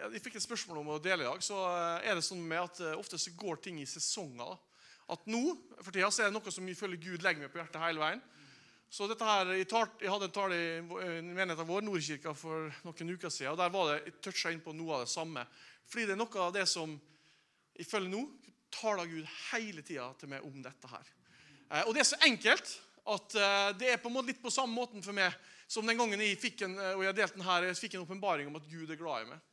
jeg fikk et spørsmål om å dele i dag. Så eh, er det sånn med at eh, ofte så går ting i sesonger. At nå for tida så er det noe som ifølge Gud legger meg på hjertet hele veien. Så dette her, Jeg, tar, jeg hadde en tale i eh, menigheten vår, Nordkirka, for noen uker siden. og Der var det, jeg toucha inn på noe av det samme. Fordi det er noe av det som ifølge nå taler Gud hele tida til meg om dette her. Og det er så enkelt at det er på en måte litt på samme måten for meg som den gangen jeg fikk en, og jeg delte den her, jeg fikk en åpenbaring om at Gud er glad i meg.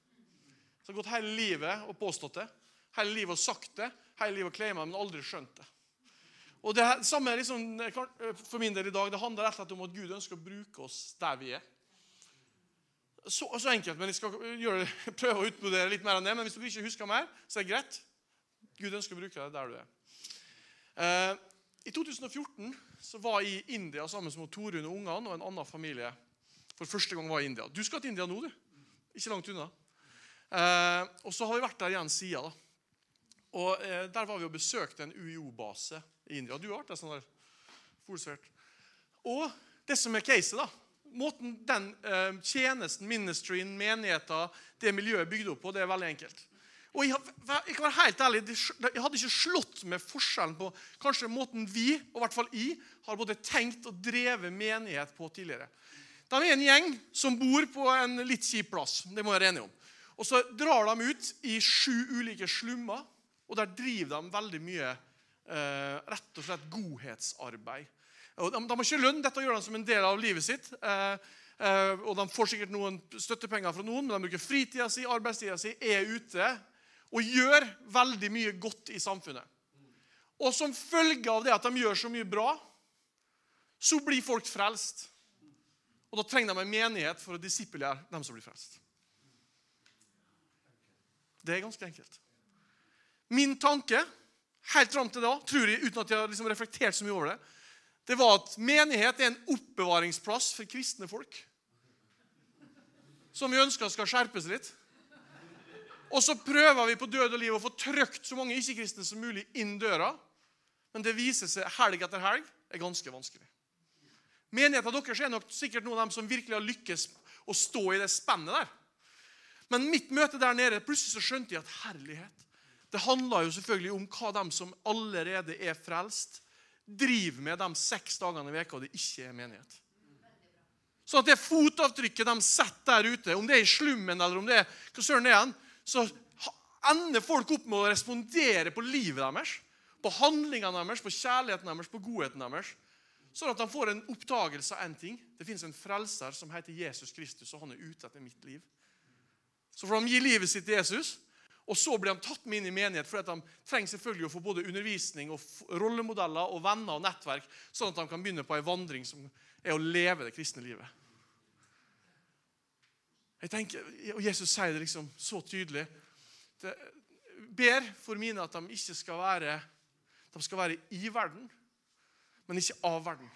Så har gått hele livet og påstått det. Hele livet og sagt det. Hele livet og claima men aldri skjønt det. Og det her- samme liksom, for min del i dag, det handler rett og slett om at Gud ønsker å bruke oss der vi er. Så, så enkelt, men jeg skal gjøre, prøve å utbrodere litt mer enn det. Men hvis du ikke husker mer, så er det greit. Gud ønsker å bruke deg der du er. Eh, I 2014 så var jeg i India sammen med Torunn og ungene og en annen familie. For første gang var jeg i India. Du skal til India nå, du. Ikke langt unna. Eh, og så har vi vært der igjen siden. Og eh, Der var vi og besøkte en UiO-base i India. Du har vært der sånn der Fullsvært. Og det som er caset, da Måten den eh, tjenesten, ministryen, menigheten, det miljøet er bygd opp på, det er veldig enkelt. Og jeg, jeg kan være helt ærlig, jeg hadde ikke slått med forskjellen på kanskje måten vi, og i hvert fall jeg, har både tenkt og drevet menighet på tidligere. De er en gjeng som bor på en litt kjip plass. Det må jeg være enig om. Og så drar de ut i sju ulike slummer, og der driver de veldig mye eh, rett og slett godhetsarbeid. Og de, de har ikke lønn, dette gjør de som en del av livet sitt. Eh, eh, og De får sikkert noen støttepenger fra noen, men de bruker fritida si, arbeidstida si, er ute og gjør veldig mye godt i samfunnet. Og som følge av det at de gjør så mye bra, så blir folk frelst. Og da trenger de en menighet for å disippelgjøre dem som blir frelst. Det er ganske enkelt. Min tanke helt fram til da, tror jeg, uten at jeg har liksom reflektert så mye over det, det var at menighet er en oppbevaringsplass for kristne folk. Som vi ønsker skal skjerpes litt. Og så prøver vi på død og liv å få trykt så mange ikke-kristne som mulig inn døra. Men det viser seg helg etter helg er ganske vanskelig. Menigheten deres er nok sikkert noen av dem som virkelig har lykkes å stå i det spennet der. Men mitt møte der nede, plutselig så skjønte jeg at herlighet Det handla jo selvfølgelig om hva de som allerede er frelst, driver med de seks dagene i veka det ikke er menighet. Sånn at det fotavtrykket de setter der ute, om det er i slummen eller om det er hva søren det igjen, så ender folk opp med å respondere på livet deres, på handlingene deres, på kjærligheten deres, på godheten deres. Sånn at de får en oppdagelse av en ting. Det fins en frelser som heter Jesus Kristus, og han er ute etter mitt liv. Så får de gi livet sitt til Jesus, og så blir de tatt med inn i menighet. For de trenger selvfølgelig å få både undervisning og rollemodeller og venner og nettverk, sånn at de kan begynne på en vandring som er å leve det kristne livet. Jeg tenker, og Jesus sier det liksom så tydelig. Det, ber for mine at de ikke skal være De skal være i verden, men ikke av verden.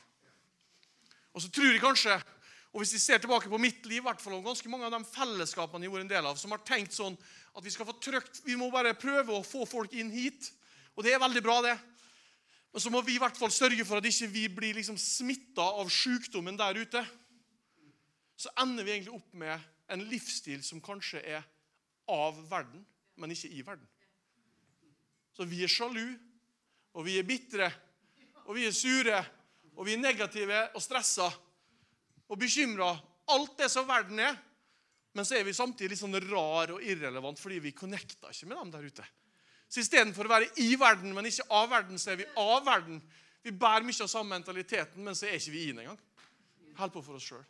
Og så tror jeg kanskje, og hvis vi ser tilbake på mitt liv, hvert og ganske mange av de fellesskapene jeg har en del av, som har tenkt sånn at vi skal få trykt, vi må bare prøve å få folk inn hit. Og det er veldig bra, det. Men så må vi i hvert fall sørge for at ikke vi blir liksom smitta av sykdommen der ute. Så ender vi egentlig opp med en livsstil som kanskje er av verden, men ikke i verden. Så vi er sjalu, og vi er bitre, og vi er sure, og vi er negative og stressa og bekymra. Alt det som verden er. Men så er vi samtidig litt sånn rar og irrelevant fordi vi connecta ikke med dem der ute. Så istedenfor å være i verden, men ikke av verden, så er vi av verden. Vi bærer mye av samme mentaliteten, men så er ikke vi i den engang. Holder på for oss sjøl.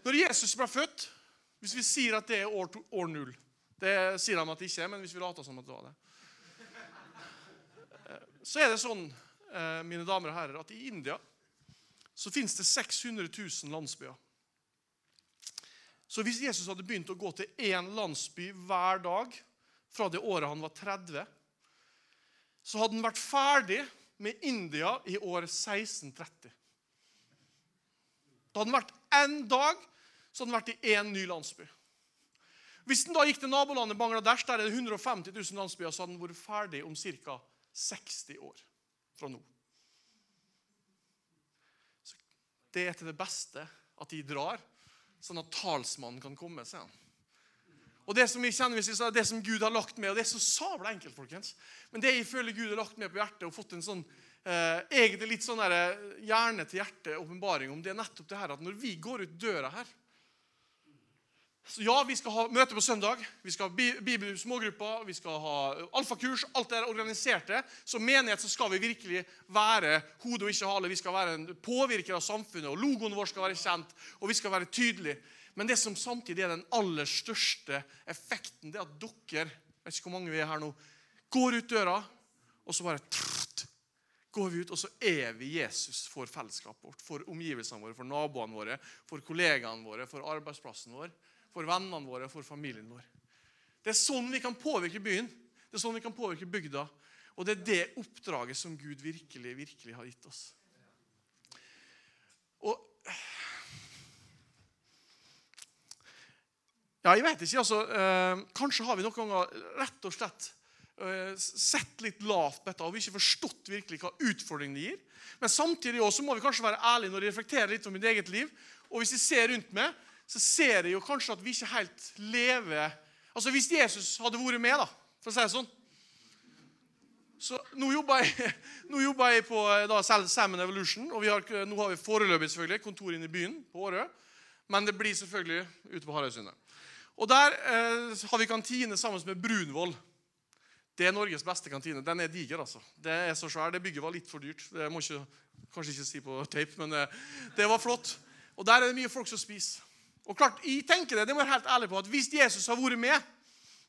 Når Jesus ble født, hvis vi sier at det er år, to, år null Det sier de at det ikke er, men hvis vi later som at det var det Så er det sånn, mine damer og herrer, at i India så finnes det 600 000 landsbyer. Så hvis Jesus hadde begynt å gå til én landsby hver dag fra det året han var 30, så hadde han vært ferdig med India i år 1630. Da hadde han vært én dag, så hadde han vært i én ny landsby. Hvis han da gikk til nabolandet Bangladesh, der er det 150 000 landsbyer, så hadde han vært ferdig om ca. 60 år fra nå. Så det er til det beste at de drar, sånn at talsmannen kan komme, sier han. Og Det som vi kjenner, vi det som Gud har lagt med, og det er så sabla enkelt, folkens, men det jeg føler Gud har lagt med på hjertet og fått en sånn eh, egentlig litt sånn der, hjerne til hjerte-åpenbaring om, det er nettopp det her at når vi går ut døra her så ja, vi skal ha møte på søndag, vi skal ha bibel smågrupper, vi skal ha alfakurs. Alt det er organiserte. Som menighet så skal vi virkelig være hode og ikke hale. Vi skal være en påvirker av samfunnet, og logoen vår skal være kjent, og vi skal være tydelige. Men det som samtidig er den aller største effekten, det er at dere jeg vet ikke hvor mange vi er her nå, går ut døra, og så bare trrrt, går vi ut, og så er vi Jesus for fellesskapet vårt, for omgivelsene våre, for naboene våre, for kollegaene våre, for arbeidsplassen vår for vennene våre, for familien vår. Det er sånn vi kan påvirke byen. Det er sånn vi kan påvirke bygda. Og det er det oppdraget som Gud virkelig, virkelig har gitt oss. Og Ja, jeg vet ikke. altså, øh, Kanskje har vi noen ganger rett og slett øh, sett litt lavt på dette og vi ikke forstått virkelig hva utfordringen det gir. Men samtidig også må vi kanskje være ærlige når vi reflekterer litt om mitt eget liv. Og hvis jeg ser rundt meg, så ser jeg jo kanskje at vi ikke helt lever Altså Hvis Jesus hadde vært med, da, for å si det sånn så Nå jobber jeg, nå jobber jeg på da, Salmon Evolution, og har, nå har vi foreløpig selvfølgelig kontor inne i byen på Årø. Men det blir selvfølgelig ute på Harøysundet. Og Der eh, har vi kantine sammen med Brunvoll. Det er Norges beste kantine. Den er diger, altså. Det er så svær. Det bygget var litt for dyrt. Det må ikke, kanskje ikke si på tape, men det, eh, det var flott. Og der er det mye folk som spiser. Og klart, jeg tenker det, det må jeg være helt ærlig på, at Hvis Jesus har vært med,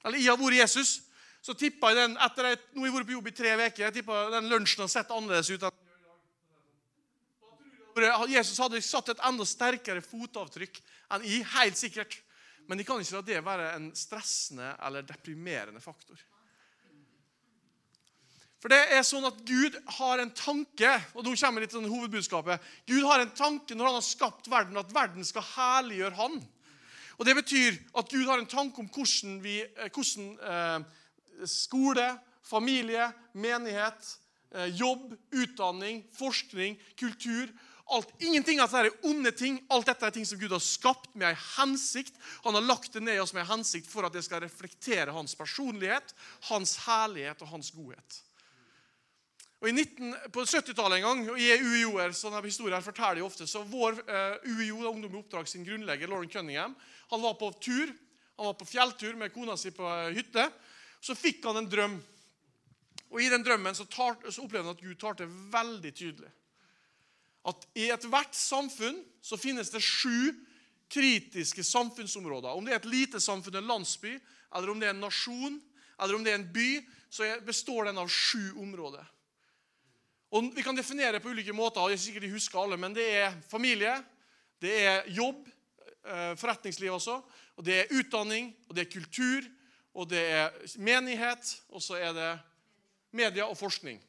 eller jeg har vært Jesus, så tippa jeg den etter at nå har jeg vært på jobb i tre uker, jeg tippa den lunsjen har sett annerledes ut. Jesus hadde satt et enda sterkere fotavtrykk enn jeg, helt sikkert. Men de kan ikke la det være en stressende eller deprimerende faktor. For det er sånn at Gud har en tanke, og nå kommer litt sånn hovedbudskapet. Gud har en tanke når han har skapt verden, at verden skal herliggjøre han. Og Det betyr at Gud har en tanke om hvordan, vi, eh, hvordan eh, skole, familie, menighet, eh, jobb, utdanning, forskning, kultur alt, Ingenting av dette er onde ting. Alt dette er ting som Gud har skapt med en hensikt. Han har lagt det ned i oss med en hensikt for at det skal reflektere hans personlighet, hans herlighet og hans godhet. Og i 19, På 70-tallet en gang, og i UiO-er, sånne historier forteller jeg ofte, så vår eh, UiO, Ungdom i oppdrag, sin grunnlegger, Lauren Cunningham, han var på tur, han var på fjelltur med kona si på uh, hytte. Så fikk han en drøm. Og I den drømmen så, tar, så opplevde han at Gud talte veldig tydelig. At i ethvert samfunn så finnes det sju kritiske samfunnsområder. Om det er et lite samfunn, en landsby, eller om det er en nasjon, eller om det er en by, så består den av sju områder. Og Vi kan definere det på ulike måter. og jeg sikkert de husker alle, men Det er familie, det er jobb, eh, forretningsliv også, og det er utdanning, og det er kultur, og det er menighet, og så er det media og forskning.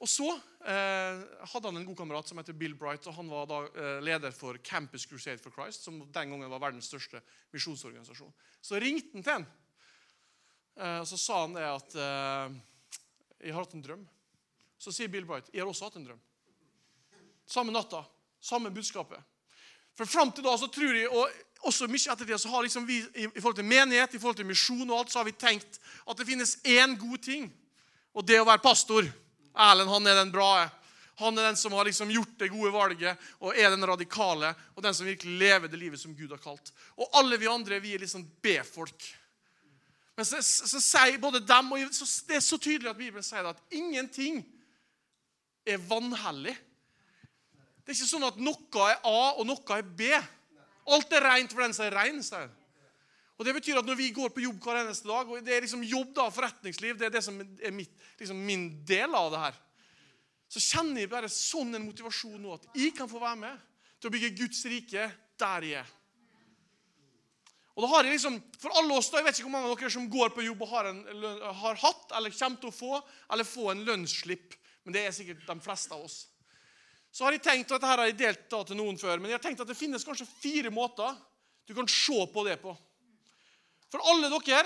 Og så eh, hadde han en god kamerat som heter Bill Bright. og Han var da eh, leder for Campus Crusade for Christ, som den gangen var verdens største misjonsorganisasjon. Så ringte han til ham, eh, og så sa han det at eh, jeg har hatt en drøm. Så sier Bill Bright jeg har også hatt en drøm. Samme natta, samme budskapet. For Fram til da så tror jeg, og også mye ettertid, så har liksom vi i forhold til menighet, i forhold til misjon og alt, så har vi tenkt at det finnes én god ting, og det å være pastor. Erlend han er den bra. Han er den som har liksom gjort det gode valget og er den radikale og den som virkelig lever det livet som Gud har kalt. Og alle vi andre vi er liksom B-folk. Men så, så, sier både dem og Det er så tydelig at Bibelen sier at ingenting er vanhellig. Det er ikke sånn at noe er A, og noe er B. Alt er rent for den som er rein. Og Det betyr at når vi går på jobb hver eneste dag, og det er liksom jobb da, forretningsliv, det er det som er mitt, liksom min del av det her, så kjenner jeg bare sånn en motivasjon nå at jeg kan få være med til å bygge Guds rike der jeg er. Og da har jeg liksom, For alle oss da, Jeg vet ikke hvor mange av dere som går på jobb og har, en, har hatt eller kommer til å få eller få en lønnsslipp. Men det er sikkert de fleste av oss. Så har jeg tenkt, og dette her har jeg delt da til noen før, men jeg har tenkt at det finnes kanskje fire måter du kan se på det på. For alle dere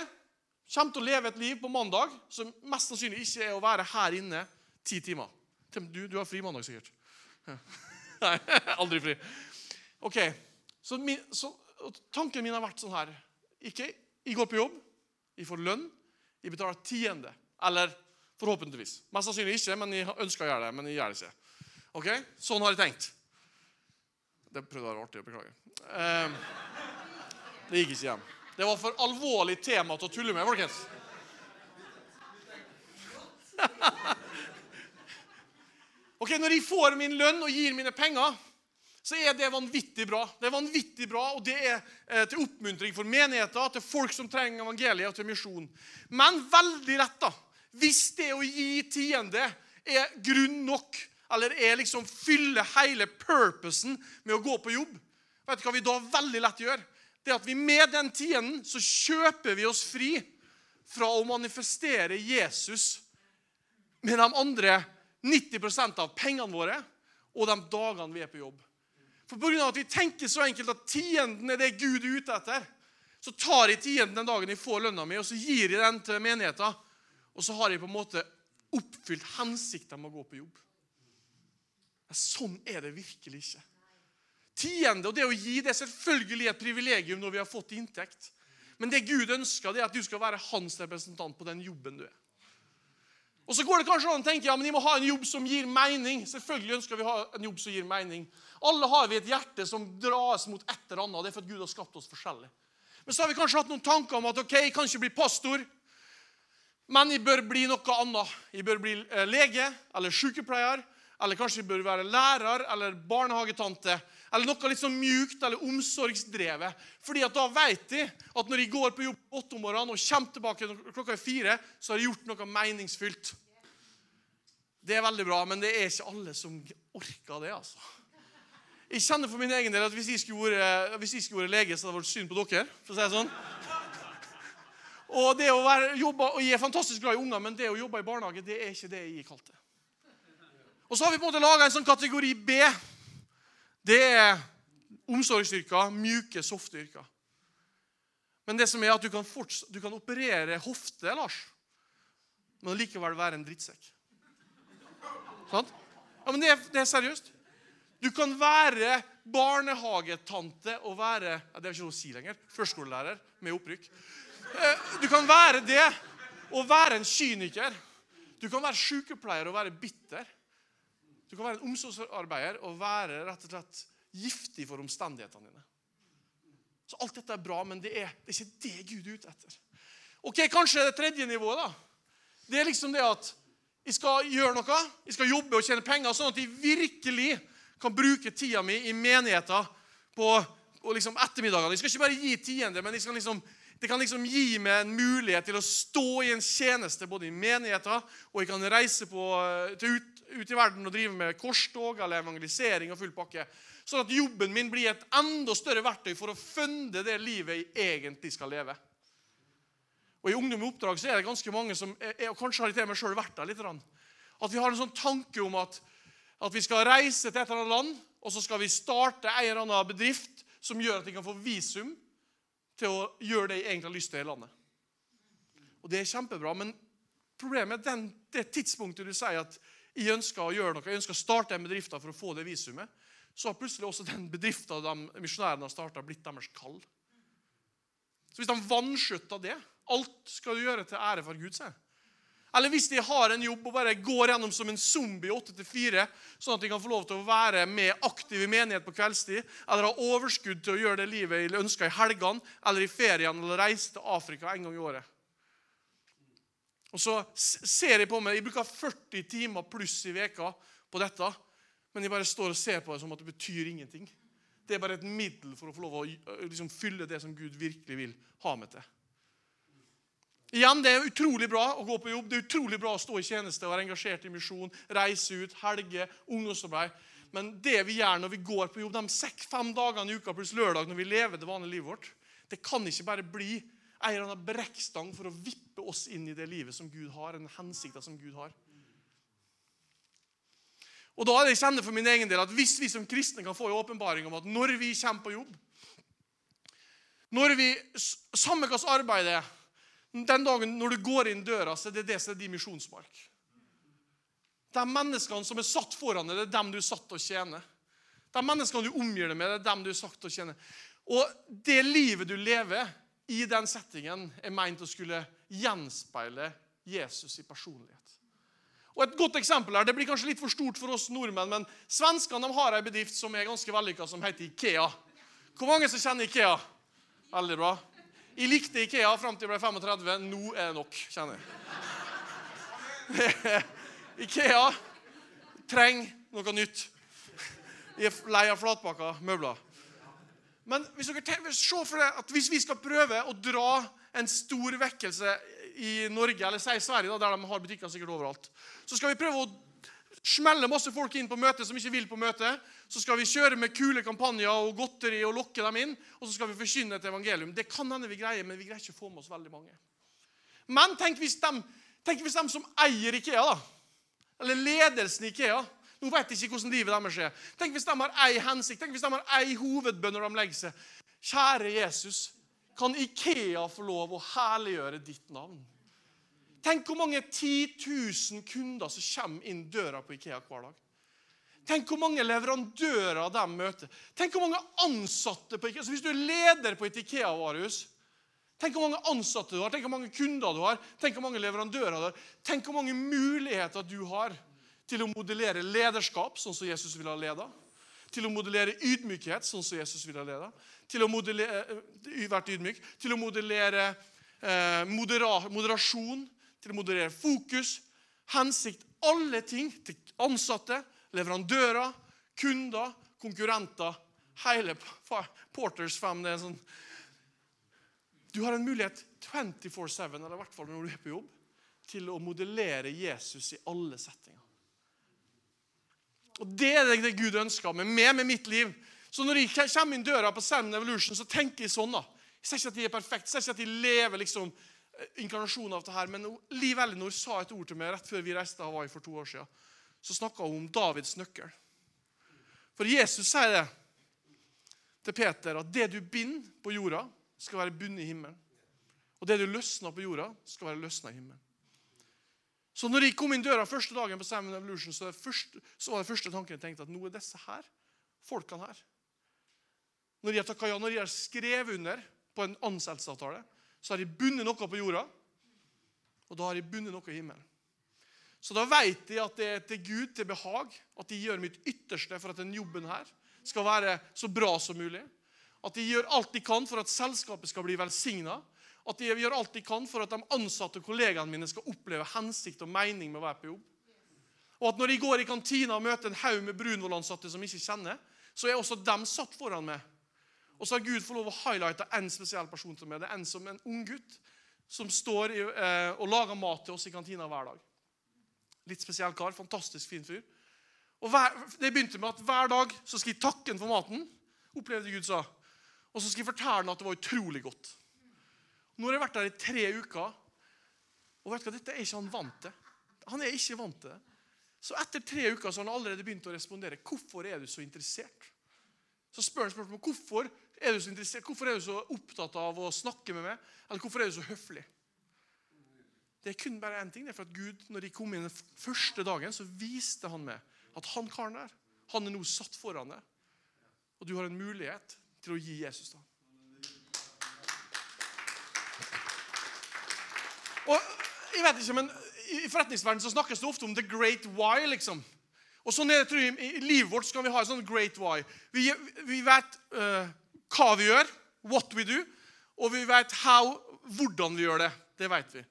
kommer til å leve et liv på mandag som mest sannsynlig ikke er å være her inne ti timer. Du, du har fri mandag, sikkert. Nei, aldri fri. Ok, så, min, så tanken min har vært sånn her. Ikke, jeg går på jobb, jeg får lønn, jeg betaler tiende. Eller forhåpentligvis. Mest sannsynlig ikke, men jeg ønsker å gjøre det. Men jeg gjør det ikke. Ok, Sånn har jeg tenkt. Det prøvde å være artig. Beklager. Eh, det gikk ikke hjem. Det var for alvorlig tema til å tulle med, folkens. ok, Når jeg får min lønn og gir mine penger, så er det vanvittig bra. Det er vanvittig bra, og det er eh, til oppmuntring for menigheter, til folk som trenger evangeliet, og til misjon. Men veldig lett, da. Hvis det å gi tiende er grunn nok, eller er liksom fyller hele purposen med å gå på jobb, vet du hva vi da veldig lett gjør? Det at vi med den tienden så kjøper vi oss fri fra å manifestere Jesus med de andre 90% av pengene våre og de dagene vi er på jobb. For pga. at vi tenker så enkelt at tienden er det Gud er ute etter, så tar jeg tienden den dagen jeg får lønna mi, og så gir jeg den til menigheten. Og så har jeg på en måte oppfylt hensikten med å gå på jobb. Men sånn er det virkelig ikke. Tiende og det å gi det er selvfølgelig et privilegium når vi har fått inntekt. Men det Gud ønsker, det er at du skal være hans representant på den jobben du er. Og så går det kanskje an å tenke ja, men jeg må ha en jobb som gir mening. Selvfølgelig ønsker vi å ha en jobb som gir mening. Alle har vi et hjerte som dras mot et eller annet. Det er for at Gud har skapt oss forskjellig. Men så har vi kanskje hatt noen tanker om at ok, jeg kan ikke bli pastor, men jeg bør bli noe annet. Jeg bør bli eh, lege eller sykepleier, eller kanskje bør være lærer eller barnehagetante. Eller noe litt sånn mjukt eller omsorgsdrevet. Fordi at da vet de at når de går på jobb åtte om morgenen og kommer tilbake klokka er fire, så har de gjort noe meningsfylt. Det er veldig bra, men det er ikke alle som orker det. altså. Jeg kjenner for min egen del at hvis jeg skulle vært, hvis jeg skulle vært lege, så hadde det vært synd på dere. for å si det sånn. Og det å være, jobbe, og Jeg er fantastisk glad i unger, men det å jobbe i barnehage det er ikke det jeg er kalt til. Og så har vi på en måte laga en sånn kategori B. Det er omsorgsyrker, mjuke, softe yrker. Men det som er at du kan, fortsatt, du kan operere hofte, Lars, men likevel være en drittsekk. Sant? Ja, men det er, det er seriøst. Du kan være barnehagetante og være ja, Det er ikke noe å si lenger. Førskolelærer med opprykk. Eh, du kan være det og være en kyniker. Du kan være sykepleier og være bitter. Du kan være en omsorgsarbeider og være rett og slett giftig for omstendighetene dine. Så Alt dette er bra, men det er, det er ikke det Gud er ute etter. Ok, Kanskje det tredje nivået. da. Det er liksom det at jeg skal gjøre noe, jeg skal jobbe og tjene penger, sånn at jeg virkelig kan bruke tida mi i menigheten på, på liksom ettermiddagene. Jeg skal ikke bare gi tiende, men jeg skal liksom, det kan liksom gi meg en mulighet til å stå i en tjeneste både i menigheter, og jeg kan reise på, til ut, ut, i verden og drive med korstog eller evangelisering og full pakke. Sånn at jobben min blir et enda større verktøy for å funde det livet jeg egentlig skal leve. Og I Ungdom i oppdrag så er det ganske mange som er, og kanskje har jeg til meg selv vært der litt, at vi har en sånn tanke om at at vi skal reise til et eller annet land, og så skal vi starte en eller annen bedrift som gjør at vi kan få visum til å gjøre det jeg egentlig har lyst til i landet. Og Det er kjempebra, men problemet er den, det tidspunktet du sier at jeg ønsker å gjøre noe, jeg ønsker å starte en bedrift for å få det visumet, så har plutselig også den bedriften de misjonærene har starta, blitt deres kall. Så hvis de vanskjøtter det Alt skal du gjøre til ære for Gud, sier eller hvis de har en jobb og bare går gjennom som en zombie 8-4, sånn at de kan få lov til å være med aktiv i menighet på kveldstid, eller ha overskudd til å gjøre det livet de ønsker i helgene, eller i feriene eller reise til Afrika en gang i året. Og så ser jeg på meg, Jeg bruker 40 timer pluss i veka på dette, men jeg bare står og ser på det som at det betyr ingenting. Det er bare et middel for å få lov å liksom, fylle det som Gud virkelig vil ha med til. Igjen, Det er utrolig bra å gå på jobb, det er utrolig bra å stå i tjeneste være engasjert i misjon, reise ut, helge, ungdomsarbeid. Men det vi gjør når vi går på jobb de seks, fem dagene i uka pluss lørdag når vi lever det vanlige livet vårt, det kan ikke bare bli ei eller annen brekkstang for å vippe oss inn i det livet som Gud har, en hensikt som Gud har. Og da er det jeg kjenner for min egen del at Hvis vi som kristne kan få en åpenbaring om at når vi kommer på jobb når vi, Samme hvilket arbeid det er, den dagen når du går inn døra, så er det det som er din misjonsmark. De menneskene som er satt foran deg, det er dem du er satt til å tjene. De menneskene du omgir deg med, det er dem du er satt til å tjene. Og det livet du lever i den settingen, er meint å skulle gjenspeile Jesus i personlighet. Og Et godt eksempel her, Det blir kanskje litt for stort for oss nordmenn, men svenskene har en bedrift som er ganske vellykka, som heter Ikea. Hvor mange som kjenner Ikea? Veldig bra. Jeg likte Ikea fram til jeg ble 35. Nå er det nok, kjenner jeg. Ikea trenger noe nytt. Jeg er lei av flatpakka møbler. Men hvis, dere, se for deg at hvis vi skal prøve å dra en stor vekkelse i Norge, eller si Sverige, der de har butikker sikkert overalt, så skal vi prøve å smelle masse folk inn på møte som ikke vil på møte. Så skal vi kjøre med kule kampanjer og godteri og lokke dem inn. Og så skal vi forkynne et evangelium. Det kan hende vi greier, men vi greier ikke å få med oss veldig mange. Men tenk hvis de, tenk hvis de som eier Ikea, da, eller ledelsen i Ikea nå vet jeg ikke hvordan livet deres er. Tenk hvis de har ei hensikt, tenk hvis de har ei hovedbønn når de legger seg. Kjære Jesus, kan Ikea få lov å herliggjøre ditt navn? Tenk hvor mange 10 000 kunder som kommer inn døra på Ikea hver dag. Tenk hvor mange leverandører de møter. Tenk hvor mange ansatte på Ikea. Så Hvis du er leder på et Ikea-varehus Tenk hvor mange ansatte du har, tenk hvor mange kunder du har, tenk hvor mange leverandører du har. Tenk hvor mange muligheter du har til å modellere lederskap, sånn som Jesus ville ha leda. Til å modellere ydmykhet, sånn som Jesus ville ha leda. Til å modellere, eh, vært ydmyk. Til å modellere eh, modera, moderasjon. Til å moderere fokus, hensikt. Alle ting til ansatte, leverandører, kunder, konkurrenter. Hele Porters 5. det er sånn. Du har en mulighet 24-7, eller i hvert fall når du er på jobb, til å modellere Jesus i alle settinger. Og Det er det Gud ønsker med meg, med mitt liv. Så når jeg kommer inn døra på Salmon Evolution, så tenker jeg sånn. da. Jeg ser ikke at de er perfekte, jeg ser ikke at de lever liksom inkarnasjonen av det her, men Liv Ellinor sa et ord til meg rett før vi reiste til Hawaii for to år siden. Så snakka hun om Davids nøkkel. For Jesus sier det til Peter at det du binder på jorda, skal være bundet i himmelen. Og det du løsner på jorda, skal være løsna i himmelen. Så når jeg kom inn døra første dagen på Salmon Evolution, så, første, så var det første tanken jeg tenkte at nå er disse her, folkene her Når de har skrevet under på en ansettelsesavtale, så har de bundet noe på jorda, og da har de bundet noe i himmelen. Så da vet de at det er til Gud til behag, at de gjør mitt ytterste for at den jobben her skal være så bra som mulig. At de gjør alt de kan for at selskapet skal bli velsigna, at de gjør alt de kan for at de ansatte kollegaene mine skal oppleve hensikt og mening med å være på jobb. Og at når de går i kantina og møter en haug med Brunvoll-ansatte som ikke kjenner, så er også dem satt foran meg. Og så har Gud fått lov å highlighte en spesiell person til meg. Det er en som en ung gutt som står i, eh, og lager mat til oss i kantina hver dag. Litt spesiell kar. Fantastisk fin fyr. Og hver, Det begynte med at hver dag så skal jeg takke ham for maten, opplevde Gud sa. Og så skal jeg fortelle ham at det var utrolig godt. Nå har jeg vært der i tre uker, og vet du hva, dette er ikke han vant til. Han er ikke vant til det. Så etter tre uker så har han allerede begynt å respondere. 'Hvorfor er du så interessert?' Så spør han spørsmål hvorfor er du så interessert? Hvorfor er du så opptatt av å snakke med meg? Eller hvorfor er du så høflig? Det er kun bare én ting. Det er for at Gud, når de kom inn den første dagen, så viste han meg at han karen der, han er nå satt foran deg. Og du har en mulighet til å gi Jesus da. Og jeg vet ikke, men I forretningsverdenen så snakkes det ofte om the great why. liksom. Og sånn er det, tror jeg, I livet vårt skal vi ha en sånn great why. Vi, vi vet uh, hva vi gjør, what we do, og vi vet how, hvordan vi gjør det. Det vet vi.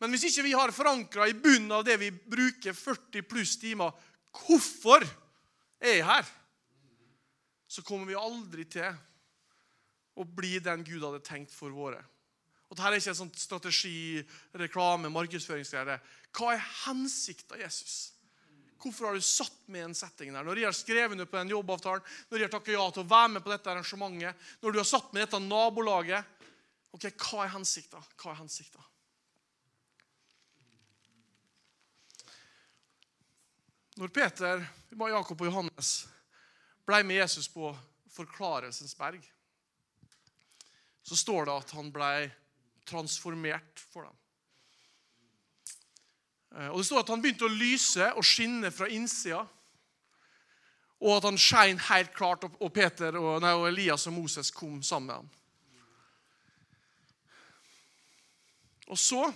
Men hvis ikke vi har forankra i bunnen av det vi bruker 40 pluss timer Hvorfor er jeg her? Så kommer vi aldri til å bli den Gud hadde tenkt for våre. Og Dette er ikke en sånn strategi, reklame, markedsføringsgreie. Hva er hensikten av Jesus? Hvorfor har du satt med en setting der? Når de har skrevet under på den jobbavtalen, når de har takket ja til å være med på dette arrangementet, når du har satt med dette nabolaget ok, Hva er hensikten? Hva er hensikten? Når Peter, Jakob og Johannes ble med Jesus på Forklarelsens berg, så står det at han ble transformert for dem. Eh, og Det står at han begynte å lyse og skinne fra innsida. Og at han skein helt klart, og Peter og, nei, og Elias og Moses kom sammen med ham. Og så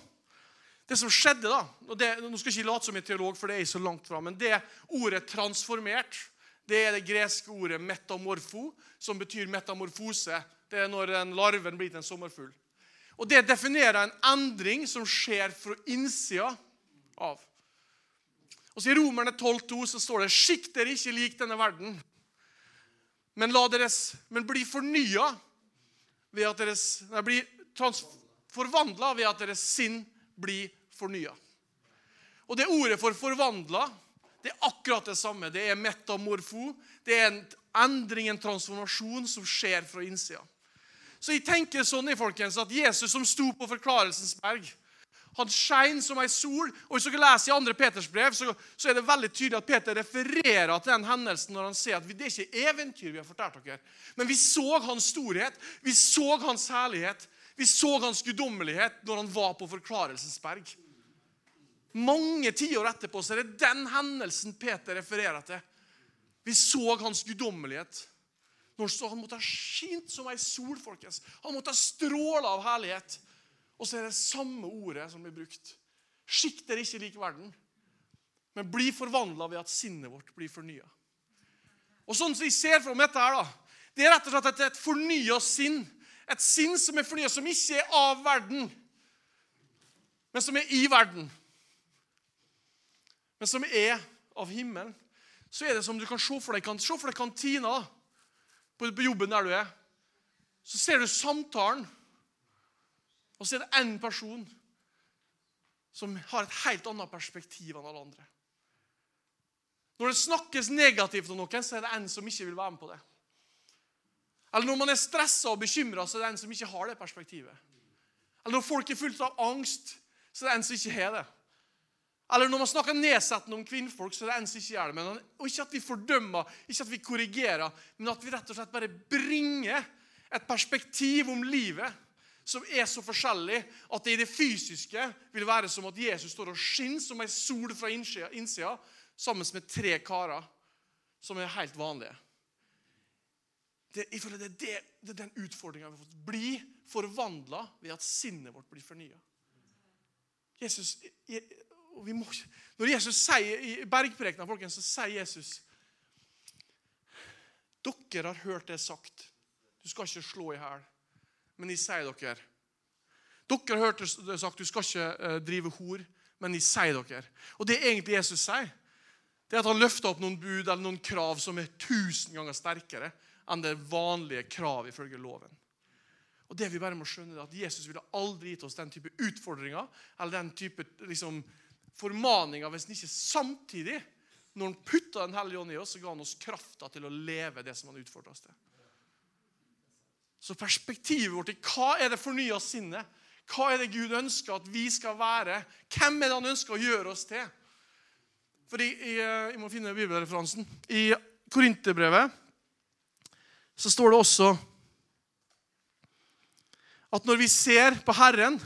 Det som skjedde, da og det, Nå skal jeg ikke late som en teolog, for det er jeg så langt fra, men det ordet 'transformert' det er det greske ordet 'metamorfo', som betyr metamorfose. Det er når en larven blir til en sommerfugl. Og Det definerer en endring som skjer fra innsida av. Og så I Romerne 12,2 så står det 'Skikk dere ikke lik denne verden', men, la deres, men bli fornya ved at deres nei, bli forvandla ved at deres sinn blir fornya. Og det ordet for 'forvandla' det er akkurat det samme. Det er metamorfo. Det er en endring, en transformasjon, som skjer fra innsida. Så jeg tenker sånn folkens, at Jesus som sto på Forklarelsens berg, han skein som ei sol. og Hvis dere leser i 2. Peters brev, så, så, er det veldig tydelig at Peter refererer til den hendelsen når han sier at det er ikke eventyr vi har fortalt dere, men vi så hans storhet, vi så hans herlighet, vi så hans guddommelighet når han var på Forklarelsens berg. Mange tiår etterpå så er det den hendelsen Peter refererer til. Vi så hans guddommelighet. Når han måtte ha skint som ei sol. folkens. Han måtte ha stråla av herlighet. Og så er det samme ordet som blir brukt. Skikk dere ikke lik verden, men bli forvandla ved at sinnet vårt blir fornya. Og sånn som vi ser meg dette her, da, det er rett og slett et fornya sinn. Et sinn som er fornya, som ikke er av verden, men som er i verden. Men som er av himmelen. Så er det som du kan se for deg, kan, se for deg kantina på jobben der du er. Så ser du samtalen og så er det én person som har et helt annet perspektiv enn alle andre. Når det snakkes negativt om noen, så er det en som ikke vil være med på det. Eller når man er stressa og bekymra, så er det en som ikke har det perspektivet. Eller når folk er fullt av angst, så er det en som ikke har det. Eller når man snakker nedsettende om kvinnfolk, så er det en som ikke gjør det. Men, og ikke at vi fordømmer, ikke at vi korrigerer, men at vi rett og slett bare bringer et perspektiv om livet som er så forskjellig at det i det fysiske vil være som at Jesus står og skinner som ei sol fra innsida sammen med tre karer som er helt vanlige. Det, jeg føler det, det, det er den utfordringa vi har fått. Bli forvandla ved at sinnet vårt blir fornya. Når Jesus sier i bergprekena, folkens, så sier Jesus Dere har hørt det sagt. Du skal ikke slå i hjel. Men jeg sier dere Dere har hørt det sagt du skal ikke eh, drive hor, men jeg sier dere. Og det egentlig Jesus sier, det er at han løfter opp noen bud eller noen krav som er tusen ganger sterkere enn det vanlige krav ifølge loven. Og det vi bare må skjønne er at Jesus ville aldri gitt oss den type utfordringer eller den type liksom, formaninger hvis han ikke samtidig, når han putta Den hellige ånd i oss, så ga han oss krafta til å leve det som han utfordra oss til. Så perspektivet vårt i hva er det fornya sinnet? Hva er det Gud ønsker at vi skal være? Hvem er det han ønsker å gjøre oss til? For Jeg må finne bibelreferansen. I Korinterbrevet så står det også at når vi ser på Herren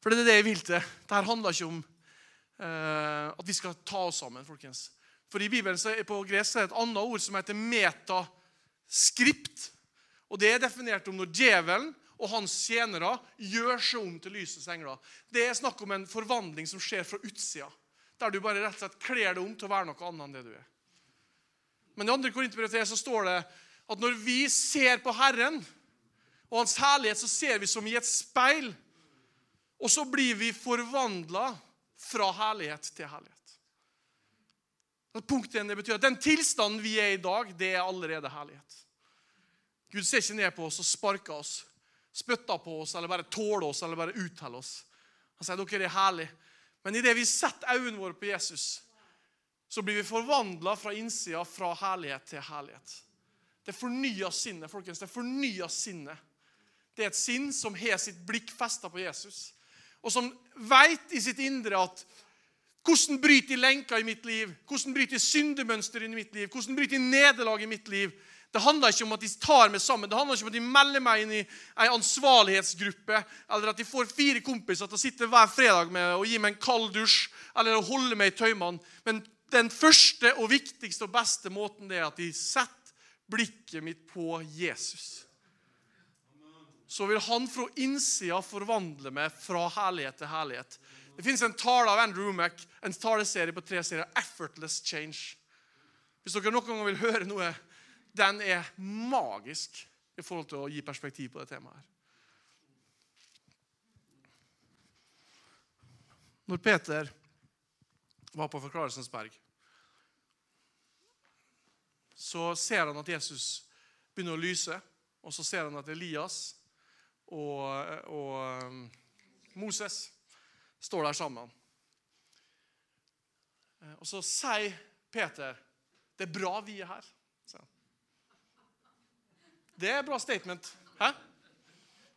For det er det jeg vil til. Dette handler ikke om eh, at vi skal ta oss sammen. folkens. For I Bibelen på gresk er det et annet ord som heter metaskript. Og Det er definert om når djevelen og hans tjenere gjør seg om til lysets engler. Det er snakk om en forvandling som skjer fra utsida. Der du bare rett og slett kler deg om til å være noe annet enn det du er. Men i 2. Korinterbrev så står det at når vi ser på Herren og Hans herlighet, så ser vi som i et speil. Og så blir vi forvandla fra herlighet til herlighet. Punkt 1, det betyr at Den tilstanden vi er i dag, det er allerede herlighet. Gud ser ikke ned på oss og sparker oss, spytter på oss eller bare tåler oss eller bare utteller oss. Han sier dere er herlige. Men idet vi setter øynene våre på Jesus, så blir vi forvandla fra innsida fra herlighet til herlighet. Det fornya sinnet. folkens, det fornya sinnet. Det er et sinn som har sitt blikk festa på Jesus, og som veit i sitt indre at hvordan bryter jeg lenker i mitt liv? Hvordan bryter jeg syndemønster i mitt liv? Hvordan bryter jeg nederlag i mitt liv? Det handler ikke om at de tar meg sammen, det handler ikke om at de melder meg inn i en ansvarlighetsgruppe, eller at de får fire kompiser til å sitte hver fredag med og gi meg en kald dusj eller å holde meg i tøymene. Men den første og viktigste og beste måten er at de setter blikket mitt på Jesus. Så vil han fra innsida forvandle meg fra herlighet til herlighet. Det finnes en tale av Andrew Mack, en taleserie på tre serier, 'Effortless Change'. Hvis dere noen gang vil høre noe, den er magisk i forhold til å gi perspektiv på det temaet. her. Når Peter var på Forklarelsens berg, så ser han at Jesus begynner å lyse, og så ser han at Elias og, og um, Moses står der sammen. Eh, og så sier Peter det er bra vi er her. Det er et bra statement. Hæ?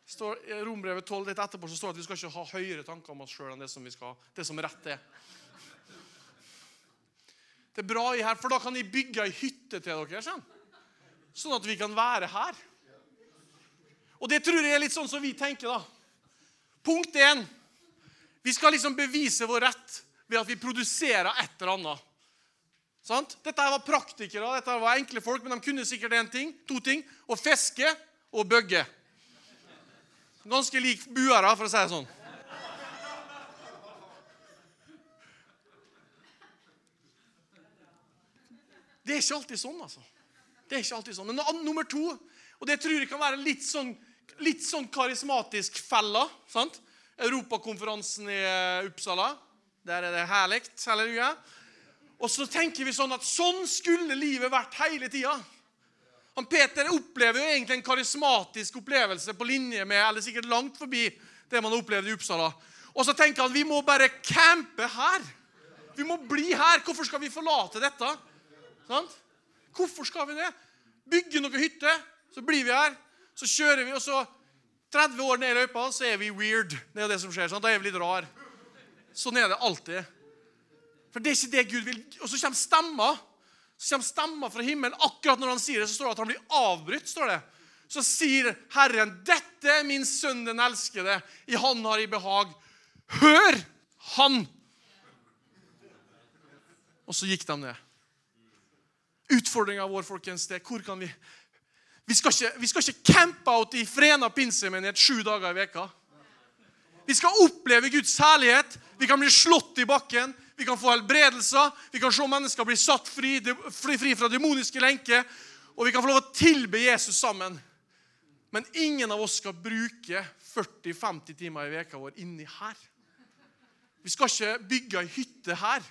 Står I Rombrevet 12 litt etterpå så står det at vi skal ikke ha høyere tanker om oss sjøl enn det som, vi skal, det som rett er. Det er bra i her, for da kan jeg bygge ei hytte til dere. Sånn, sånn at vi kan være her. Og det tror jeg er litt sånn som vi tenker, da. Punkt én. Vi skal liksom bevise vår rett ved at vi produserer et eller annet. Sant? Dette var praktikere, dette var enkle folk, men de kunne sikkert én ting, to ting. Å fiske og bøgge. Ganske lik buere, for å si det sånn. Det er ikke alltid sånn, altså. Det er ikke alltid sånn. Men nummer to, og det tror jeg kan være litt sånn, litt sånn karismatisk fella sant? Europakonferansen i eh, Uppsala. Der er det herlig. Halleluja. Og så tenker vi sånn at sånn skulle livet vært hele tida. Han Peter opplever jo egentlig en karismatisk opplevelse på linje med, eller sikkert langt forbi det man har opplevd i Uppsala. Og så tenker han vi må bare campe her. Vi må bli her. Hvorfor skal vi forlate dette? Sant? Hvorfor skal vi det? Bygge noen hytter, så blir vi her. Så kjører vi, og så 30 år ned i løypa, så er vi weird. Det er det som skjer. Sant? Da er vi litt rar. Sånn er det alltid. For det er ikke det Gud vil. Og så kommer stemmer. Så kommer stemmer fra himmelen. Akkurat når han sier det, så står det at han blir avbrutt. står det. Så sier Herren, 'Dette er min sønn, den elskede. I Han har jeg behag. Hør Han!' Og så gikk de ned. Utfordringa vår, folkens, det hvor kan vi Vi skal ikke, vi skal ikke campe out i Frena pinsemenighet sju dager i veka. Vi skal oppleve Guds herlighet. Vi kan bli slått i bakken. Vi kan få helbredelser. Vi kan se mennesker bli satt fri, fri fra demoniske lenker. Og vi kan få lov å tilbe Jesus sammen. Men ingen av oss skal bruke 40-50 timer i veka vår inni her. Vi skal ikke bygge ei hytte her.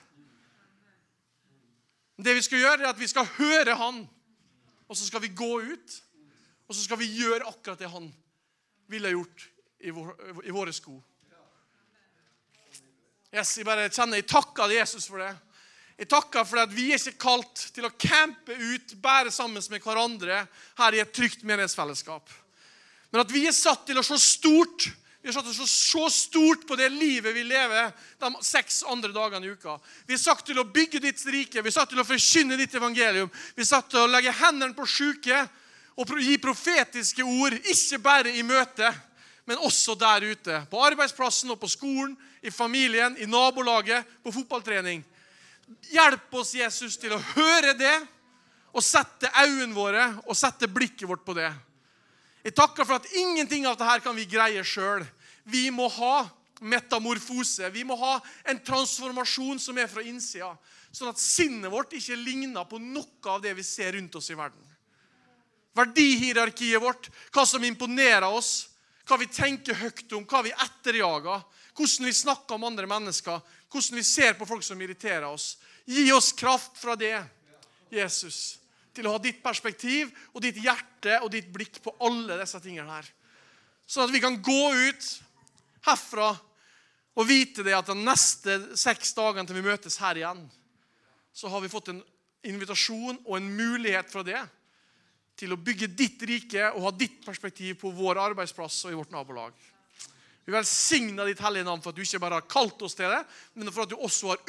Det vi skal gjøre, er at vi skal høre Han, og så skal vi gå ut. Og så skal vi gjøre akkurat det Han ville gjort i, våre sko. Yes, jeg bare kjenner jeg takker Jesus for det. Jeg takker for at vi er ikke kalt til å campe ut, bære sammen med hverandre her i et trygt menighetsfellesskap. Men at vi er satt til å se stort vi har satt til å se stort på det livet vi lever de seks andre dagene i uka. Vi er satt til å bygge ditt rike, vi er satt til å forkynne ditt evangelium. Vi er satt til å legge hendene på syke og gi profetiske ord, ikke bare i møte, men også der ute. På arbeidsplassen og på skolen, i familien, i nabolaget, på fotballtrening. Hjelp oss, Jesus, til å høre det og sette øynene våre og sette blikket vårt på det. Jeg takker for at ingenting av dette kan vi greie sjøl. Vi må ha metamorfose. Vi må ha en transformasjon som er fra innsida. Sånn at sinnet vårt ikke ligner på noe av det vi ser rundt oss i verden. Verdihierarkiet vårt, hva som imponerer oss, hva vi tenker høyt om, hva vi etterjager, hvordan vi snakker om andre mennesker, hvordan vi ser på folk som irriterer oss. Gi oss kraft fra det, Jesus til å ha ditt perspektiv og ditt hjerte og ditt blikk på alle disse tingene her. Sånn at vi kan gå ut herfra og vite det at de neste seks dagene til vi møtes her igjen, så har vi fått en invitasjon og en mulighet fra det til å bygge ditt rike og ha ditt perspektiv på vår arbeidsplass og i vårt nabolag. Vi velsigner ditt hellige navn for at du ikke bare har kalt oss til det, men for at du også har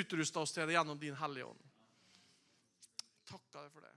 utrusta oss til det gjennom din hellige ånd takker deg for det.